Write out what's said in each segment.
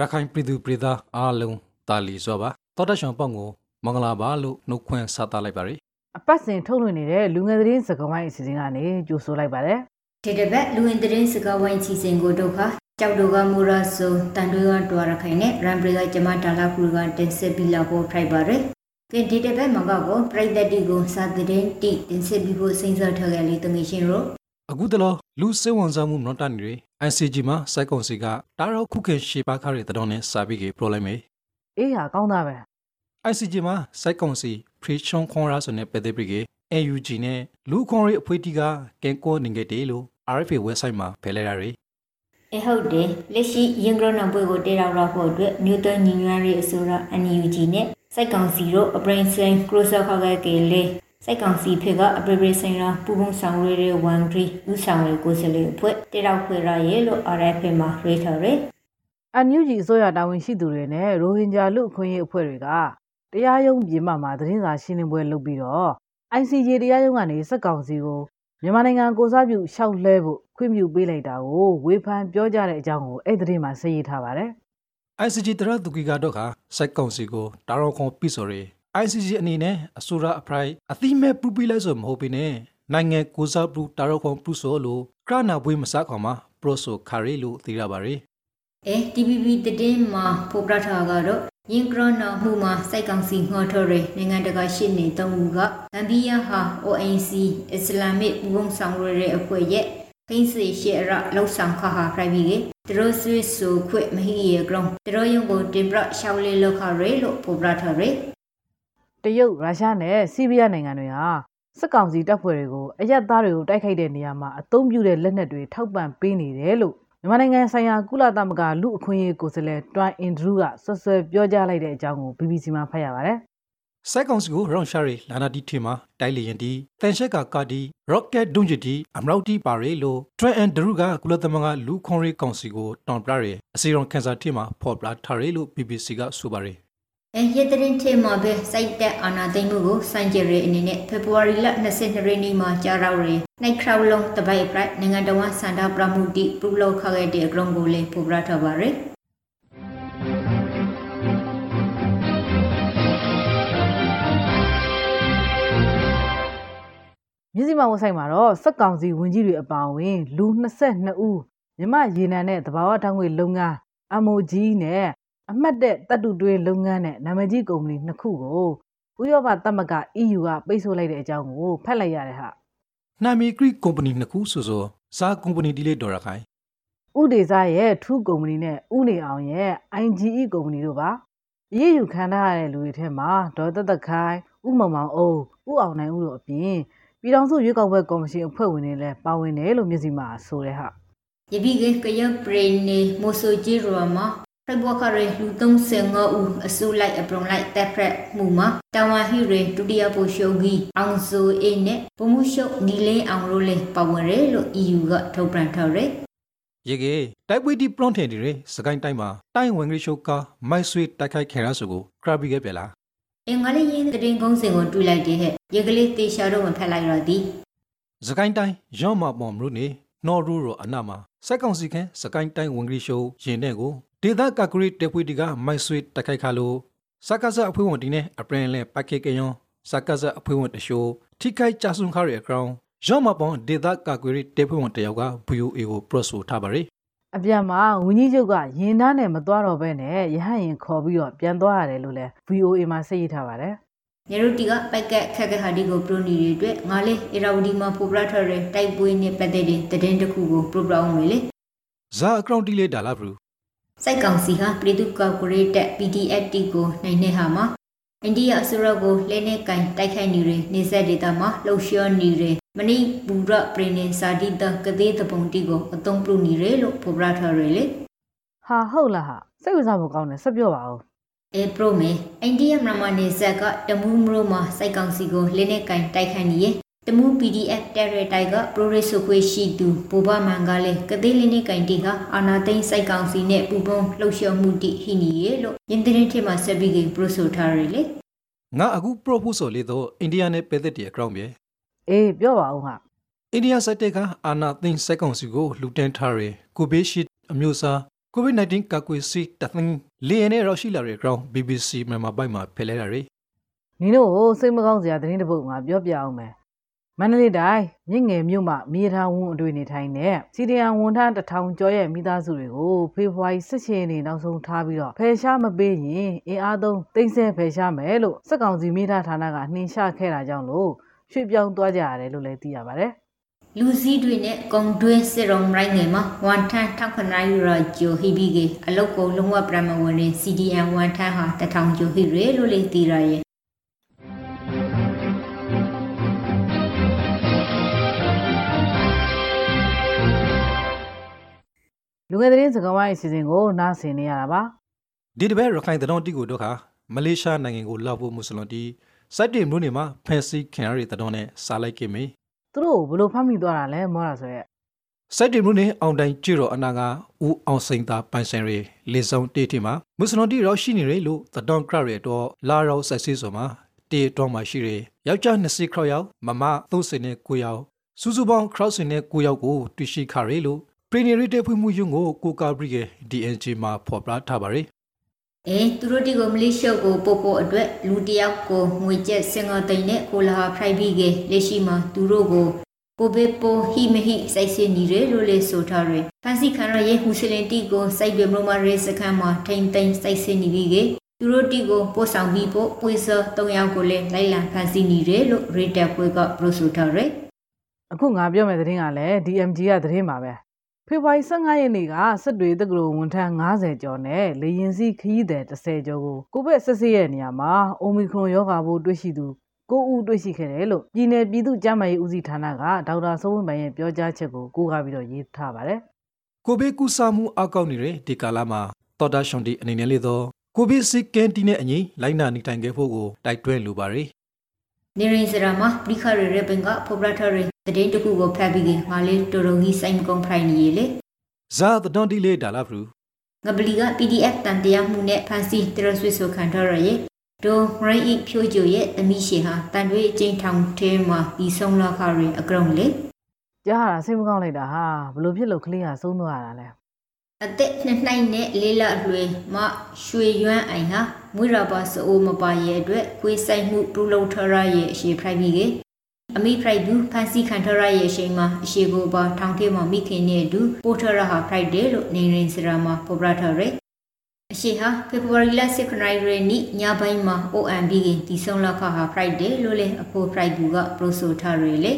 ရခိုင်ပြည်သူပြည်သားအားလုံးတာလီစွာပါတောတရှောင်းပေါက်ကိုမင်္ဂလာပါလို့နှုတ်ခွန်းဆက်သလိုက်ပါရယ်အပတ်စဉ်ထုတ်လွှင့်နေတဲ့လူငယ်သတင်းစကားဝိုင်းအစီအစဉ်ကနေကြိုဆိုလိုက်ပါတယ်ဒီတစ်ပတ်လူဝင်သတင်းစကားဝိုင်းချီစဉ်ကိုတို့ခါကြောက်တို့ကမူရာဆိုတန်တွေကတွာရခိုင်နဲ့ရန်ပရီကကျမဒါလာကူကတင်ဆက်ပြီးလောက်ဖို့ဖိုက်ပါရယ်ကင်ဒီတစ်ပတ်မှာကောပြိသက်တီကိုစာသတင်းတီတင်ဆက်ပြီးဖို့စဉ်းစားထားကြလေတမရှင်တို့ အခုတလောလူစေဝန်စားမှုမတော်တန်တွေ ICG မှာစိုက်ကုံစီကတာရောက်ခုခေရှေပါခါရတဲ့တောင်းနဲ့စာပြီးကြီးပရိုလိုက်မယ်အေးဟာကောင်းသားပဲ ICG မှာစိုက်ကုံစီဖရီချွန်ခွန်ရာဆိုတဲ့ပဒေပရီက AUG နဲ့လူခွန်ရီအဖွေးတီကကင်ကိုနေကြတယ်လို့ RFA website မှာဖယ်လိုက်ရရယ်အဟုတ်တယ်လက်ရှိရင်ဂရနဘွေကိုတေရောက်တော့ဖို့အတွက်မြို့တော်ညီညွတ်ရေးအစိုးရ NUG နဲ့စိုက်ကောင်စီတို့အပရင်စင်ကရိုဆာခါကကေလေ စိုက်ကောင်စီဖေကအပရိပရိစင်ရာပူပုံဆောင်ရဲရဲဝန်ဂရီဥဆောင်ရဲကိုစလေအဖွဲ့တေရောက်ခွေရရဲလို့ RFA မှာရေးထားတယ်အန်ယူဂျီအစိုးရတာဝန်ရှိသူတွေနဲ့ရိုဟင်ဂျာလူအခွင့်အရေးအဖွဲ့တွေကတရားရုံးပြင်ပမှာသတင်းစာရှင်းလင်းပွဲလုပ်ပြီးတော့ ICJ တရားရုံးကနေစက်ကောင်စီကိုမြန်မာနိုင်ငံကိုစားပြုရှောက်လဲဖို့ခွင့်ပြုပေးလိုက်တာကိုဝေဖန်ပြောကြတဲ့အကြောင်းကိုအဲ့ဒီသတင်းမှာဆက်ရေးထားပါတယ် ICG တရသူကီကတော့ခါစိုက်ကုံစီကိုတာရောက်ခွန်ပြီးဆိုရ ယ် ICG အနေနဲ့အစိုးရအဖရိုက်အတိမဲ့ပူပီလိုက်ဆိုမဟုတ်ပေနဲ့နိုင်ငံကိုစားပူတာရောက်ခွန်ပူဆိုလို့ကရနာဘွေးမစခေါ်မှာပရိုဆိုခါရီလို့သိရပါရယ်အဲ TPP တည်င်းမှာဖော်ပြထားကတော့ရင်ကရနာမှုမှာစိုက်ကောင်စီငှော်ထော်ရနိုင်ငံတကာရှစ်နေသုံးဦးကဂမ်ဘီယာဟာ ONC အစ္စလာမစ်ဘူုံဆောင်ရတဲ့အဖွဲ့ရဲ့ခိန်းစီရှေရလောက်ဆောင်ခါဟာပြိုင်ပြီးတရိုဆွေဆိုခွေမဟီရကရုံတရိုယုံကိုတင်ပြရှောက်လေးလောက်ခရဲလို့ဖော်ပြထားရ တရုတ်ရုရှားနဲ့ဆီးရီးယားနိုင်ငံတွေဟာစစ်ကောင်စီတပ်ဖွဲ့တွေကိုအရက်သားတွေကိုတိုက်ခိုက်တဲ့နေရာမှာအသုံးပြုတဲ့လက်နက်တွေထောက်ပံ့ပေးနေတယ်လို့မြန်မာနိုင်ငံဆိုင်ရာကုလသမဂ္ဂလူအခွင့်အရေးကိုယ်စားလှယ်တွမ်အင်ဒရူးကဆွဆွဲပြောကြားလိုက်တဲ့အကြောင်းကို BBC မှာဖတ်ရပါတယ်စိုက်ကောင်စီကိုရောင်ရှာရီလာနာတီထီမှာတိုက်လျင်တီတန်ရှက်ကကာဒီရော့ကက်ဒုံဂျီတီအမရောက်တီပါရီလို့ထရန်အန်ဒရူကကုလသမဂ္ဂလူခွန်ရီကောင်စီကိုတောင်းပရရဲအစီရုံကန်ဆာတီမှာဖော်ပြထားရဲလို့ BBC ကဆိုပါရယ် အဲရတဲ့ရင်ထဲမှာပဲစိုက်တဲ့အာနာသိမ့်မှုကိုစံကြရအနေနဲ့ဖေဖော်ဝါရီလ22ရက်နေ့မှာကြာရောက်ရနိုင်ခရောက်လုံးတပိုက်ပရိုက်နိုင်ငံတော်ဝန်စန္ဒပရမှုတိပူလောက်ခခဲ့တဲ့အကြောင်းကိုလည်းဖော်ပြထားပါရယ်မြစည်းမဝက်ဆိုင်မှာတော့စက်ကောင်စီဝင်ကြီးတွေအပါအဝင် လူ22ဦးမြမရေနံနဲ့တဘာဝတောင်းငွေလုပ်ငန်း MOG နဲ့ အမှတ်တဲ့တပ်တုတွဲလုပ်ငန်းနဲ့နာမည်ကြီးကုမ္ပဏီနှစ်ခုကိုဥရောပသမဂ္ဂ EU ကပိတ်ဆို့လိုက်တဲ့အကြောင်းကိုဖတ်လိုက်ရတဲ့ဟာနာမီဂရိကုမ္ပဏီနှစ်ခုဆိုဆိုဇာကုမ္ပဏီဒီလေးဒေါ်ရခိုင်ဥဒေစာရဲ့ထူးကုမ္ပဏီနဲ့ဥနေအောင်ရဲ့ IGE ကုမ္ပဏီတို့ပါအရေးယူခံထားရတဲ့လူတွေထဲမှာဒေါ်သက်သက်ခိုင်ဥမောင်မောင်အုံဥအောင်နိုင်ဦးတို့အပြင်ပြည်ထောင်စုရွေးကောက်ပွဲကော်မရှင်အဖွဲ့ဝင်တွေလည်းပါဝင်တယ်လို့မျက်စိမှာဆိုတဲ့ဟာယပိကေကယပရိနေမိုဆိုဂျီရောမှာ ဖဘခရဲလူ35ဦးအစုလိုက်အပရုံလိုက်တက်ဖရက်မှုမှာတာဝန်ဟီရေဒုတိယပိုရှုံကြီးအောင်ဆိုအေးနဲ့ဗမှုရှုပ်နီလင်းအောင်လို့လည်းပါဝင်တယ်လို့ EU ကထုတ်ပြန်ထားတယ်ရေကေတိုက်ပွေးတီပလွန်ထန်ဒီရဲစကိုင်းတိုင်းမှာတိုင်းဝင်ဂရိရှုကာမိုက်ဆွေတိုက်ခိုက်ခဲရဆိုကိုခရဘီခဲ့ပြလားအင်္ဂလိပ်ရင်းတရင်ကုန်းစင်ကိုတွေ့လိုက်တဲ့ဟဲ့ရေကလေးတေရှာတော့မဖက်လိုက်တော့သည်စကိုင်းတိုင်းရော့မမော်မရုနေနော်ရူရောအနာမှာစက်ကောင်စီခန့်စကိုင်းတိုင်းဝင်ဂရိရှုရင်တဲ့ကို ဒေသကကရီတေပွေးတီကမိုက်ဆွေတိုက်ခိုက်ခါလို့စကားစအဖွဲ့ဝင်တီနဲ့အပရင်လဲပတ်ခေကယွန်စကားစအဖွဲ့ဝင်တရှိုးထိခိုက်ကြဆုံခါရအကောင်ရော့မပောင်ဒေသကကရီတေပွေးဝင်တယောက်က VOA ကိုပရော့ဆိုထားပါရယ်အပြန်မှာဝင်းကြီးချုပ်ကရင်သားနဲ့မသွားတော့ဘဲနဲ့ရဟန့်ရင်ခေါ်ပြီးတော့ပြန်သွားရတယ်လို့လဲ VOA မှာစိတ်ရထားပါတယ်ညရုတီကပိုက်ကက်ခက်ခက်ဟာဒီကိုပရိုနီတွေအတွက်ငါလေးအရာဝဒီမှာပိုပရထရဲတိုက်ပွဲနဲ့ပတ်သက်တဲ့တည်င်းတစ်ခုကိုပရိုပရောင်းမယ်လေဇာအကောင့်တီလေးဒါလာဘရူ စိုက်ကောင်စီကပြည်သူ့ကော်ပိုရေးတက် PDF တီကိုနိုင်နေဟာမှာအိန္ဒိယအစိုးရကိုလဲနေကင်တိုက်ခိုက်နေတယ်နေဆက်ဒေတာမှာလှုပ်ရှားနေတယ်မဏိဘူရပရိနေစာတိတကသေးတပုံတီကိုအသုံးပြုနေတယ်လို့ဖော်ပြထားရလေဟာဟုတ်လားဟာစိတ်ဝင်စားဖို့ကောင်းတယ်ဆက်ပြောပါဦးအေပရိုမေအိန္ဒိယမြန်မာနေဆက်ကတမူးမရိုမှာစိုက်ကောင်စီကိုလဲနေကင်တိုက်ခိုက်နေရဲ့ တမူး PDF တက်ရတိုက်ကပရိုရေဆိုခွေရှိသူဘူဘမန်ကလည်းကသေးလေးနေကင်တီကအာနာသိန်းစိုက်ကောင်စီနဲ့ပူပုံလှုပ်ရှားမှုတိဟိနီရဲ့လို့ယင်းတဲ့ထဲမှာဆက်ပြီးပရိုဆိုထားရလေငါအခု proposal လေးတော့အိန္ဒိယနဲ့ပဲသက်တည်းအကောင့်ပဲအေးပြောပါဦးဟာအိန္ဒိယစက်တက်ကအာနာသိန်းစက်ကောင်စီကိုလူတန်းထားရယ်ကိုဘေးရှိအမျိုးအစား COVID-19 ကာကွယ်ဆေးတသင်းလီယန်နဲ့ရောက်ရှိလာတဲ့ ground BBC မြန်မာပိုင်းမှာဖယ်လဲတာတွေနင်တို့ကိုစိတ်မကောင်းစရာသတင်းတစ်ပုဒ်ငါပြောပြအောင်မယ် မန္တလေးတိုင်းမြင့်ငယ်မြို့မှာမြေထားဝန်းအတွေ့နေထိုင်တဲ့စီဒီယန်ဝန်ထမ်းတစ်ထောင်ကျော်ရဲ့မိသားစုတွေကိုဖေဖော်ဝါရီ16ရက်နေ့နောက်ဆုံးထားပြီးတော့ဖယ်ရှားမပေးရင်အင်အားသုံးတိမ့်ဆဲဖယ်ရှားမယ်လို့စက်ကောင်စီမိသားဌာနကနှင်ရှာခဲ့တာကြောင့်လို့ရွှေ့ပြောင်းသွားကြရတယ်လို့လည်းသိရပါတယ်လူစည်းတွေနဲ့ကုံတွင်းစစ်ရုံရိုင်းငယ်မှာဝန်ထမ်းထောက်ခဏယူရဂျိုဟီဘီကအလုတ်ကိုလုံးဝပရမဝင်ရင် CDN ဝန်ထမ်းဟာတထောင်ဂျိုဟီရဲလို့လေသိရရဲ့ လူငယ်သတင်းစကားဝိုင်းအစီအစဉ်ကိုနားဆင်နေရတာပါဒီတစ်ပတ်ရခိုင်သတင်းတီကိုတော့ခါမလေးရှားနိုင်ငံကိုလောက်ဖို့မွတ်စလွန်တီစိုက်တင်မျိုးနေမှာဖန်စီခင်ရတဲ့သတင်းနဲ့စားလိုက်ခင်မေသူတို့ကိုဘယ်လိုဖမ်းမိသွားတာလဲမောတာဆိုရက်စိုက်တင်မျိုးနေအောင်တိုင်းကြည့်တော့အနာကဦးအောင်စိန်သာပန်ဆိုင်ရီလေဆောင်တေးတီမှာမွတ်စလွန်တီရောက်ရှိနေရလို့သတင်းကရရဲ့တော့လာရောက်ဆက်စီဆိုမှာတေတော့မှရှိရယောက်ျား20ခရောက်ယောက်မမ30နဲ့9ယောက်စုစုပေါင်း crowd စင်နဲ့9ယောက်ကိုတွေ့ရှိခရလို့ Premier တဲ့ဖွင့်မှုယုံကိုကိုကာဘရီရဲ့ DNG မှာဖော်ပြထားပါရယ်အဲသူတို့ဒီကိုမလေးရှားကိုပို့ဖို့အတွက်လူတစ်ယောက်ကိုငွေကျပ်စင်ကာတိန်နဲ့ကိုလာဟာဖရိုက်ပြီးကလက်ရှိမှာသူတို့ကိုပိုဘေပိုဟီမဟီစိုက်စင်းနေတယ်လို့လေဆိုထားတယ်ဖန်စီခန်ရရဲ့မွ슬င်တီကိုစိုက်ပြမလို့မရေးစခန်းမှာထိန်သိမ်းစိုက်စင်းနေပြီးကသူတို့တီကိုပို့ဆောင်ပြီးပို့ပွေစော၃ယောက်ကိုလည်းလိုက်လံဖန်စီနေတယ်လို့ရေတက်ပွဲကပရိုဆိုထားတယ်အခုငါပြောမယ့်သတင်းကလည်း DMG ကသတင်းပါပဲ ဖေဖော်ဝါရီ15ရက်နေ့ကစစ်တွေတက္ကသိုလ်ဝန်ထမ်း90ကျော်နဲ့လေရင်စီးခရီးသည်30ကျော်ကိုကိုဗစ်ဆက်စစ်ရဲ့နေရာမှာအိုမီခရွန်ရောဂါပိုးတွေ့ရှိသူ9ဦးတွေ့ရှိခဲ့တယ်လို့ပြည်내ပြည်သူ့ကျန်းမာရေးဦးစီးဌာနကဒေါက်တာစိုးဝင်းပိုင်ရဲ့ပြောကြားချက်ကိုကိုးကားပြီးတော့ရေးထားပါတယ်ကိုဗစ်ကူးစက်မှုအကောက်နေတဲ့ဒီကာလမှာတော်တာရှွန်တီအနေနဲ့လေတော့ကိုဗစ်စီကန်တီနဲ့အညီလိုက်နာနေထိုင်ခဲ့ဖို့ကိုတိုက်တွန်းလိုပါရယ်နေရင်စရာမှာပရိခရရပင်ကဖော်ပြထား တဲ့တည်င်းတစ်ခုကိုဖတ်ပြီးကငါလေးတော်တော်ကြီးစိုက်မကုန်းဖိုင်နေလေဇာတတော်တီလေးဒါလာဖရူငပလီက PDF တန်တရားမှုနဲ့ဖန်စီတရဆွေဆိုခံထားရရဲ့ဒိုရိုင်းအိဖြိုးကျိုရဲ့အမိရှိဟာတန်တွေအကျဉ်ထောင်ထဲမှာပြီးဆုံးလာခရီအကရုံလေကြားရတာစိတ်မကောင်းလိုက်တာဟာဘလို့ဖြစ်လို့ကလေးကဆုံးသွားရတာလဲအသက်နှစ်နိုင်နဲ့လေးလအလွယ်မရွှေရွမ်းအိုင်ဟာမွေးရပါစိုးမပါရဲ့အတွက်ခွေးဆိုင်မှုပြုလုပ်ထရရဲ့အရှိဖရိုက်ပြီးက အမိဖရိုက်ဘူးဖန်စီခံထရရဲ့အရှိမှာအရှိကိုပါထောင်ထဲမှာမိခင်နဲ့အတူပို့ထရဟာဖရိုက်တယ်လို့နေရင်စရာမှာပေါ်ပြထားရယ်အရှိဟာဖေဖော်ဝါရီလ6ရက်နေ့ညညပိုင်းမှာ OMB ကတီဆုံးလောက်ခါဟာ Friday လို့လေအဖိုး Friday က pro ဆိုထားရလေ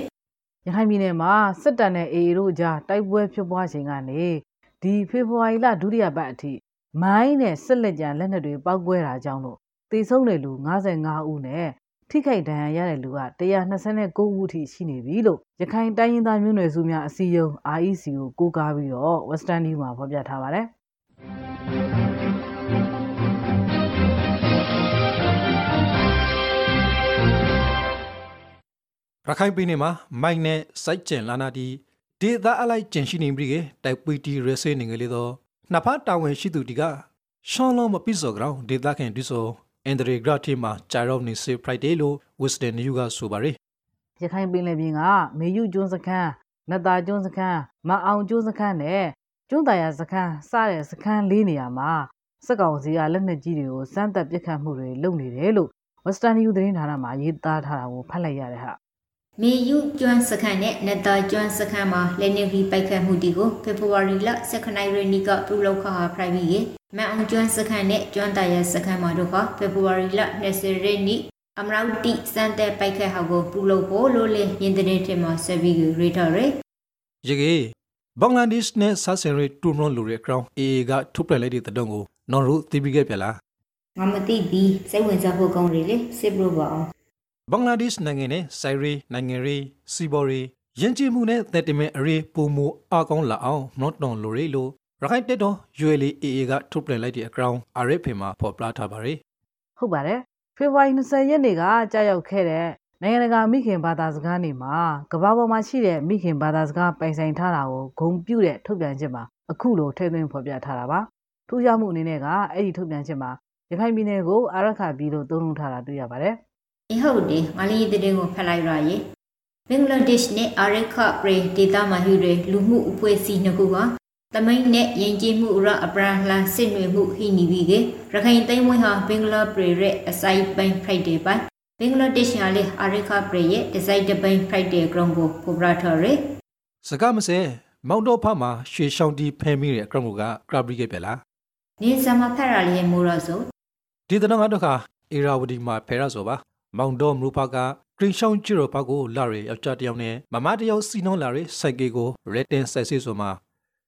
ရခိုင်ပြည်နယ်မှာစစ်တပ်နဲ့ AA တို့ကြားတိုက်ပွဲဖြစ်ပွားချိန်ကနေဒီဖေဖော်ဝါရီလဒုတိယပတ်အထိမိုင်းနဲ့စစ်လက်ကြံလက်နက်တွေပောက်ကွဲတာကြောင့်လို့တေဆုံးတဲ့လူ55ဦးနဲ့ ထိခိုက်ဒဏ်ရာရတဲ့လူက129ဦးထိရှိနေပြီလို့ရခိုင်တိုင်းရင်းသားမျိုးနွယ်စုများအစည်းအရုံး REC ကိုကိုးကားပြီးတော့ Western News မှာဖော်ပြထားပါတယ်။ရခိုင်ပြည်နယ်မှာမိုင်းနဲ့စိုက်ကျင်လာနာတီဒေသအလိုက်ကျင်ရှိနေပြီကတိုက်ပွေတီရဆေနေငယ်လေတော့နှစ်ဖက်တာဝန်ရှိသူတီကရှောင်းလုံးမပိစော်ကောင်ဒေသခင်ဒီဆို အန်ဒရီဂရတီမှာဂျာရော့နေစေဖရိုက်ဒေးလို့ဝစ်စတန်နယူကဆိုပါရယ်ရခိုင်ပင်လယ်ပြင်ကမေယုကျွန်းစခန်းနတ်တာကျွန်းစခန်းမအောင်ကျွန်းစခန်းနဲ့ကျွန်းတာယာစခန်းစတဲ့စခန်းလေးနေရာမှာစက်ကောင်စီကလက်နက်ကြီးတွေကိုစမ်းသပ်ပစ်ခတ်မှုတွေလုပ်နေတယ်လို့ Western News သတင်းဌာနမှာရေးသားထားတာကိုဖတ်လိုက်ရတဲ့ဟာ မေယူကျွမ်းစခန်းနဲ့နတ်တာကျွမ်းစခန်းမှာလက်နေပြီးပိုက်ခတ်မှုတီကိုဖေဖော်ဝါရီလ2ရက်နေ့ကပြုလုပ်ခါဟာ private ကမန်အောင်ကျွမ်းစခန်းနဲ့ကျွမ်းတာရစခန်းမှာတို့ကဖေဖော်ဝါရီလ20ရက်နေ့အမရောက်တိစန်တဲ့ပိုက်ခတ်ဟာကိုပြုလုပ်ဖို့လို့လေရင်တဲ့ထဲမှာဆက်ပြီးရေထားရယ်ရေကေဘင်္ဂလားဒေ့ရှ်နဲ့ဆာဆင်ရီတူမွန်လူရဲ့ ground AA ကထုတ်ပြလိုက်တဲ့တဲ့တုံးကိုနော်တို့သိပြီးခဲ့ပြလားငါမသိပြီးစိတ်ဝင်စားဖို့ကောင်းတယ်လေစစ်လို့ပါအောင် ဘင်္ဂလားဒေ့ရှ်နိုင်ငံနဲ့ဆိုင်ရီနိုင်ငံရီစီဘော်ရီယဉ်ကျေးမှုနဲ့သက်တမင်အရေးပုံမအကောင်းလာအောင်နော်တွန်လိုရီလို့ရခိုင်တက်တော့ ULA AA ကထုတ်ပြလိုက်တဲ့အ ground RFA မှာဖော်ပြထားပါရယ်ဟုတ်ပါတယ်ဖေဖော်ဝါရီ20ရက်နေ့ကကြာရောက်ခဲ့တဲ့နိုင်ငံတကာမိခင်ဘာသာစကားနေ့မှာကမ္ဘာပေါ်မှာရှိတဲ့မိခင်ဘာသာစကားပိုင်ဆိုင်ထားတာကိုဂုံပြုတဲ့ထုတ်ပြန်ချက်မှာအခုလိုထည့်သွင်းဖော်ပြထားတာပါထူးခြားမှုအနေနဲ့ကအဲ့ဒီထုတ်ပြန်ချက်မှာရခိုင်ပြည်နယ်ကိုအာရခပြည်လို့သုံးနှုန်းထားတာတွေ့ရပါတယ် အဟုတ်တယ်ငါလေးတဲ့တဲ့ကိုဖတ်လိုက်ရရင်ဘင်္ဂလားဒေ့ရှ်နဲ့အာရခပရေဒေတာမှာဟူတဲ့လူမှုအဖွဲ့အစည်းနှစ်ခုကတမိတ်နဲ့ယဉ်ကျေးမှုရအပရလန်စစ်နွေမှုဟိနီဘီကရခိုင်သိမ်းဝင်းဟာဘင်္ဂလားပရေရဲ့အစိုက်ပိုင်းဖရိုက်ဒေးပိုင်းဘင်္ဂလားဒေ့ရှ်ဟာလေအာရိခပရေရဲ့ဒီဇိုက်တပိုင်းဖရိုက်ဒေးဂရုံကိုပိုပရာထော်ရစကားမစဲမောင်တော်ဖမှာရွှေရှောင်းတီဖဲမိတဲ့ဂရုံကကရဘရီကပဲလားနေစမဖက်ရလေးမိုးရဆိုဒီတနငါတော့ခါအေရာဝတီမှာဖဲရဆိုပါ မောင်တော်မူဖကဂရင်းရှောင်းကျရောဘကိုလာရယောက်ျားတယောက်နဲ့မမတယောက်စီနှုံးလာရစိုက်ကီကိုရက်တင်ဆက်စစ်ဆိုမှာ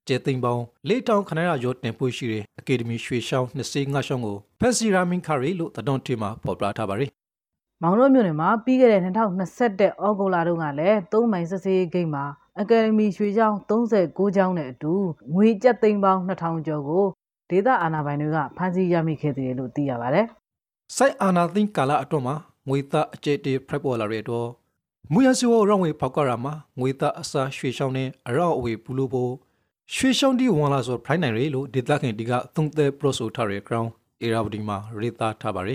ကျဲသိမ့်ပေါင်းလေးတောင်ခဏရရောတင်ပွေရှိတဲ့အကယ်ဒမီရွှေရှောင်းနှစ်စေးငါရှောင်းကိုဖက်စီရာမင်ခါရီလို့တဒွန်တီမှာပေါ်ပြထားပါရီမောင်တို့မြို့နယ်မှာပြီးခဲ့တဲ့2021ဩဂုတ်လတုန်းကလည်းသုံးမိုင်စစ်စေးဂိမ်းမှာအကယ်ဒမီရွှေချောင်း36ကျောင်းနဲ့အတူငွေကျပ်သိန်းပေါင်း2000ကျော်ကိုဒေသအာဏာပိုင်တွေကဖမ်းဆီးရမိခဲ့တယ်လို့သိရပါတယ်။စိုက်အာဏာသိမ်းကာလအတွင်းမှာ ငွေသားအကျဲတေဖရက်ပေါ်လာတဲ့တော့မူရစီဝရောင်းဝေဖောက်ကရာမှာငွေသားအစားရွှေချောင်းနဲ့အရော့အဝေပူလို့ဖို့ရွှေရှောင်းဒီဝန်လာဆိုဖိုင်နိုင်ရီလို့ဒေသခံတီကသုံးသက်ပရိုဆိုထားတဲ့ ground အေရာဝတီမှာရေသားထားပါရီ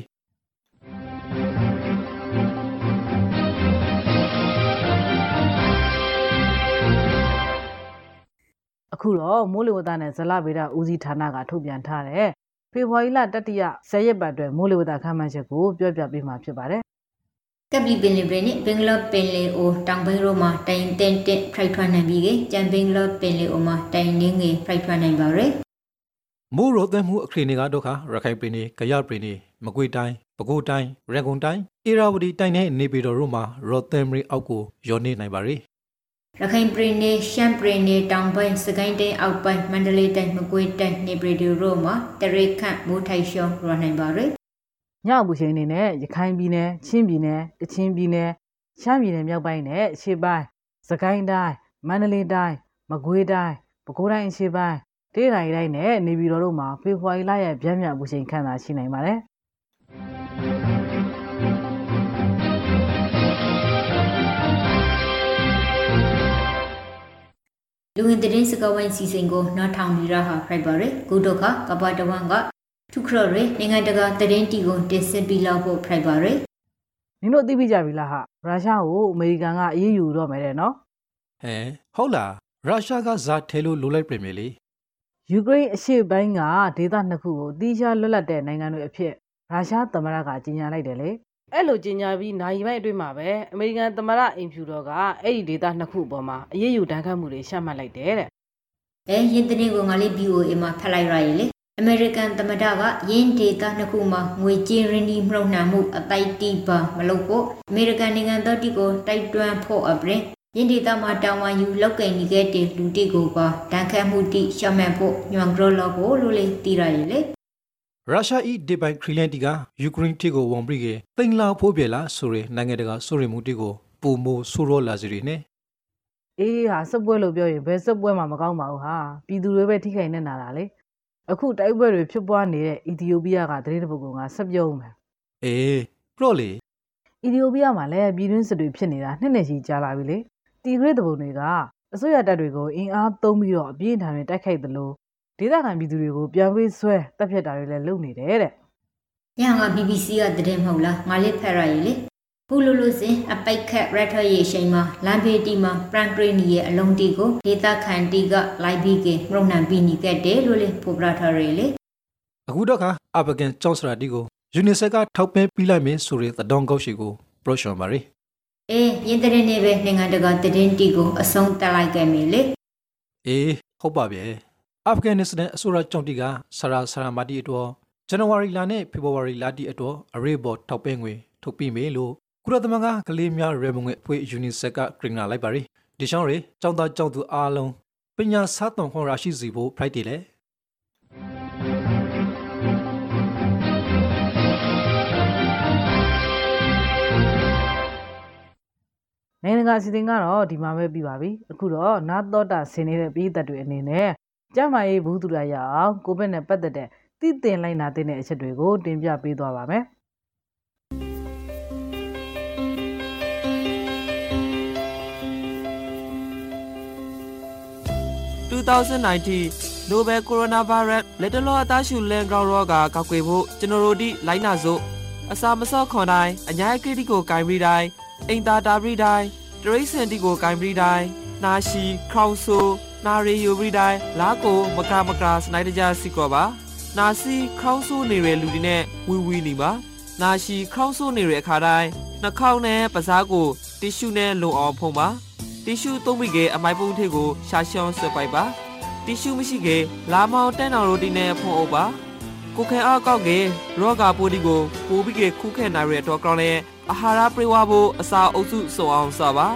အခုတော့မိုးလေဝသနဲ့ဇလဗေဒဦးစီးဌာနကထုတ်ပြန်ထားတဲ့ ဖေဖော်ဝါရီလတတိယဆယ်ရက်ပတ်အတွက်မိုးလေဝသခန့်မှန်းချက်ကိုပြောပြပေးမှာဖြစ်ပါတယ်ကပလီပင်လီဘရင်းဘင်္ဂလားပင်လီအိုတောင်ဘိုင်ရိုမှာတိုင်တင်တက်ဖရိုက်ထွန်းနိုင်ပြီးကကျန်ဘင်္ဂလားပင်လီအိုမှာတိုင်နင်းငယ်ဖရိုက်ထွန်းနိုင်ပါရယ်မိုးရိုသက်မှုအခရီးနေကတော့ခရခိုင်ပင်နေကရပင်နေမကွေတိုင်းပဲခူးတိုင်းရန်ကုန်တိုင်းအေရာဝတီတိုင်းနဲ့နေပြည်တော်တို့မှာရော်သမ်ရီအောက်ကိုရောနေနိုင်ပါရယ် ရခိုင်ပြည်နယ်ရှမ်းပြည်နယ်တောင်ပိုင်းစကိုင်းတိုင်းအောက်ပိုင်းမန္တလေးတိုင်းမကွေးတိုင်းနေပြည်တော်တို့မှာတရိခန့်မိုးထိုက်ရှောင်းရနိုင်ပါရယ်ညအပူချိန်အနေနဲ့ရခိုင်ပြည်နယ်ချင်းပြည်နယ်ကချင်ပြည်နယ်ရှမ်းပြည်နယ်မြောက်ပိုင်းနဲ့အရှေ့ပိုင်းစကိုင်းတိုင်းမန္တလေးတိုင်းမကွေးတိုင်းပဲခူးတိုင်းအရှေ့ပိုင်းတေးတိုင်းတိုင်းနဲ့နေပြည်တော်တို့မှာဖေဖော်ဝါရီလရဲ့ဗျမ်းမြအပူချိန်ခန့်သာရှိနိုင်ပါတယ် လူဝင်တဲ့စကဝိုင်းစီစဉ်ကိုနောက်ထောင်နေရဟာဖိုက်ပါရယ်ဂုဒုခကပတဝမ်ကထုခရရနိုင်ငံတကာသတင်းတီကိုတင်ဆက်ပြီးလောက်ဖို့ဖိုက်ပါရယ်နင်တို့သိပြီးကြပြီလားဟာရုရှားကိုအမေရိကန်ကအရေးယူတော့မယ်တဲ့နော်ဟဲဟုတ်လားရုရှားကဇာထဲလို့လိုလိုက်ပြင်မြေလေယူကရိန်းအရှေ့ပိုင်းကဒေသနှစ်ခုကိုတီးခြားလွတ်လပ်တဲ့နိုင်ငံတွေအဖြစ်ရုရှားသမ္မတကကြေညာလိုက်တယ်လေ အဲ့လိုကြေညာပြီးနိုင်ပိုင်းအတွင်းမှာပဲအမေရိကန်သမ္မတအင်ဖြူတော်ကအဲ့ဒီဒေသနှစ်ခုအပေါ်မှာအရေးယူတန်းခတ်မှုတွေရှမှတ်လိုက်တယ်တဲ့အဲရင်းတင်းကိုငါလေး BOA မှာဖတ်လိုက်ရရလေအမေရိကန်သမ္မတကယင်းဒေတာနှစ်ခုမှာငွေကြေးရင်းနှီးမြှုပ်နှံမှုအတိုက်တီးပါမလုပ်ဖို့အမေရိကန်နိုင်ငံတော်တီကိုတိုက်တွန်းဖို့အပြင်ယင်းဒေတာမှာတာဝန်ယူလောက်ကင်နေခဲ့တဲ့လူတီကိုပါတန်ခတ်မှုတိရှော့မှတ်ဖို့ညွန်ဂရောလောဖို့လို့လေတီရရလေ ရုရှားဤဒီပိုင်ခရီလန်တီကယူကရိန်းတီကိုဝန်ပြီးကတိန်လာဖို့ပြလာဆိုရနိုင်ငံတကာဆိုရမှုတီကိုပုံမိုဆိုရောလာစီရနေအေးဟာစက်ပွဲလို့ပြောရင်ဘယ်စက်ပွဲမှမကောင်းပါဘူးဟာပြည်သူတွေပဲထိခိုက်နေတာလားလေအခုတိုက်ပွဲတွေဖြစ်ပွားနေတဲ့အီသီယိုးပီးယားကတရေတပုတ်ကငါဆက်ပြုံးမယ်အေးပြော့လေအီသီယိုးပီးယားမှာလည်းပြည်တွင်းစစ်တွေဖြစ်နေတာနှစ်နဲ့ရှိကြာလာပြီလေတီဂရစ်တပုတ်တွေကအစိုးရတပ်တွေကိုအင်အားသုံးပြီးတော့အပြင်းထန်တွေတိုက်ခိုက်သလို ဒေသခံပြည်သူတွေကိုပြန်ပေးဆွဲတပ်ဖြတ်တာတွေလည်းလုပ်နေတယ်တဲ့။ညငါ BBC ကတည်မဟုတ်လားငါလေးဖက်ရည်လေ။ဘူးလူလူစင်အပိုက်ခက်ရက်ထရေရှိန်မှာလမ်းဖေးတီမှာပရန်ဂရီနီရဲ့အလုံးတီကိုဒေသခံတီကလိုက်ပြီးကမရုံနံပြီးနီကက်တယ်လို့လေပိုပရာထရီလေ။အခုတော့ကအပကန်ကျောင်းစရာတီကိုယူနီဆက်ကထောက်ပံ့ပြီးလိုက်မယ်ဆိုတဲ့သတောင်းကောက်ရှိကိုပရိုရှွန်ပါရီ။အေးရင်းတဲ့နေပဲနိုင်ငံတကာတည်တီကိုအဆုံးတက်လိုက်ခဲ့မယ်လေ။အေးဟုတ်ပါဗျ။ အာဖဂန်နစ္စတန်အစိုးရကြောင့်တီကဆရာဆရာမာတီအတွက်ဇန်နဝါရီလနဲ့ဖေဖော်ဝါရီလတီအတွက်အရေးပေါ်ထောက်ပံ့ငွေထုတ်ပြီးမေလို့ကုလသမဂ္ဂကလေးများရေမငွေအဖွဲ့ယူနီဆက်ကကရင်နာလိုက်ပါရီဒီရှောင်းရီကျောင်းသားကျောင်းသူအားလုံးပညာစားသွန်ခေါ်ရရှိစီဖို့ဖိုက်တယ်လေနိုင်ငံတကာအစီအစဉ်ကတော့ဒီမှာပဲပြီးပါပြီအခုတော့နာတော်တာဆင်းနေတဲ့ပြည်သက်တွေအနေနဲ့ ကျမရေးဘူးသူရရအောင်ကိုဗစ်နဲ့ပတ်သက်တဲ့သိတင်လိုက်နာတဲ့အချက်တွေကိုတင်ပြပေးသွားပါမယ်2019 Nobel Coronavirus လက်တလောအသားရှူလန်ဂရောင်းရောဂါကောက်ွယ်ဖို့ကျွန်တော်တို့ဒီလိုင်းနာစို့အစာမစော့ခွန်တိုင်းအညာကတိကိုဂိုင်ပြီးတိုင်းအိမ်သာတာပြီးတိုင်းတရိတ်စင်တီကိုဂိုင်ပြီးတိုင်းနာရှိခေါင်ဆူ နာရီယိုဘရီတိုင်းလာကိုမကာမကာစနိုက်တကြစီကောပါနာစီခေါင်းဆိုးနေတဲ့လူတွေနဲ့ဝီဝီနေပါနာရှိခေါင်းဆိုးနေတဲ့အခါတိုင်းနှာခေါင်းနဲ့ပစားကိုတီရှူနဲ့လုံအောင်ဖုံးပါတီရှူသုံးမိကအမိုက်ပုံးထည့်ကိုရှာရှောင်းဆွဲပိုက်ပါတီရှူမရှိကလာမောင်တန်းတော်ရိုတီနဲ့ဖုံးအုပ်ပါကိုခဲအားကောက်ကရောဂါပိုးဒီကိုပိုးပြီးကခုခဲနိုင်ရတော့ကောင်းလဲအာဟာရပြေဝဖို့အစာအုပ်စုစုံအောင်စပါ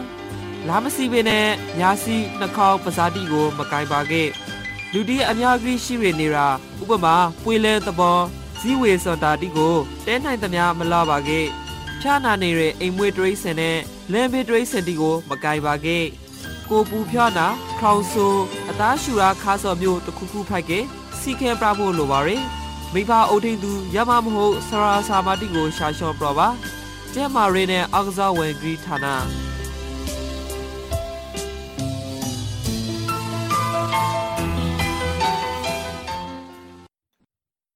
လာမစီပင်နဲ့ညာစီနှာခေါင်းပဇာတိကို မကင်ပါခဲ့လူတီအများကြီးရှိရနေတာဥပမာပွေလဲသဘောဇီဝေစတာတိကိုတဲနိုင်သမျှမလာပါခဲ့ဖြာနာနေတဲ့အိမ်မွေးတရိစင်နဲ့လမ်းဘေးတရိစင်တီကို မကင်ပါခဲ့ကိုပူဖြာနာခေါင်ဆူအသားရှူရာခါစော်မျိုးတစ်ခုခုဖိုက်ကစီခဲပြဖို့လိုပါရယ်မိဘအုပ်ထိန်သူရမမဟုတ်ဆရာစာမတိကိုရှာရှော့ပြပါကျဲမာရီနဲ့အောက်ကစားဝင်ဂရီဌာန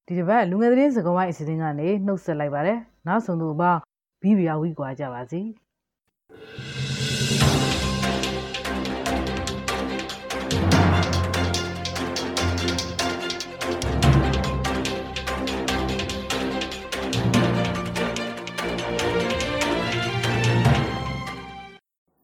ဒီတစ်ပတ်လူငယ်သတင်းစကားဝိုင်းအစီအစဉ်ကနေနှုတ်ဆက်လိုက်ပါတယ်နောက်ဆုံးသူအပေါင်းဘီဘီယာဝီကွာကြပါစီ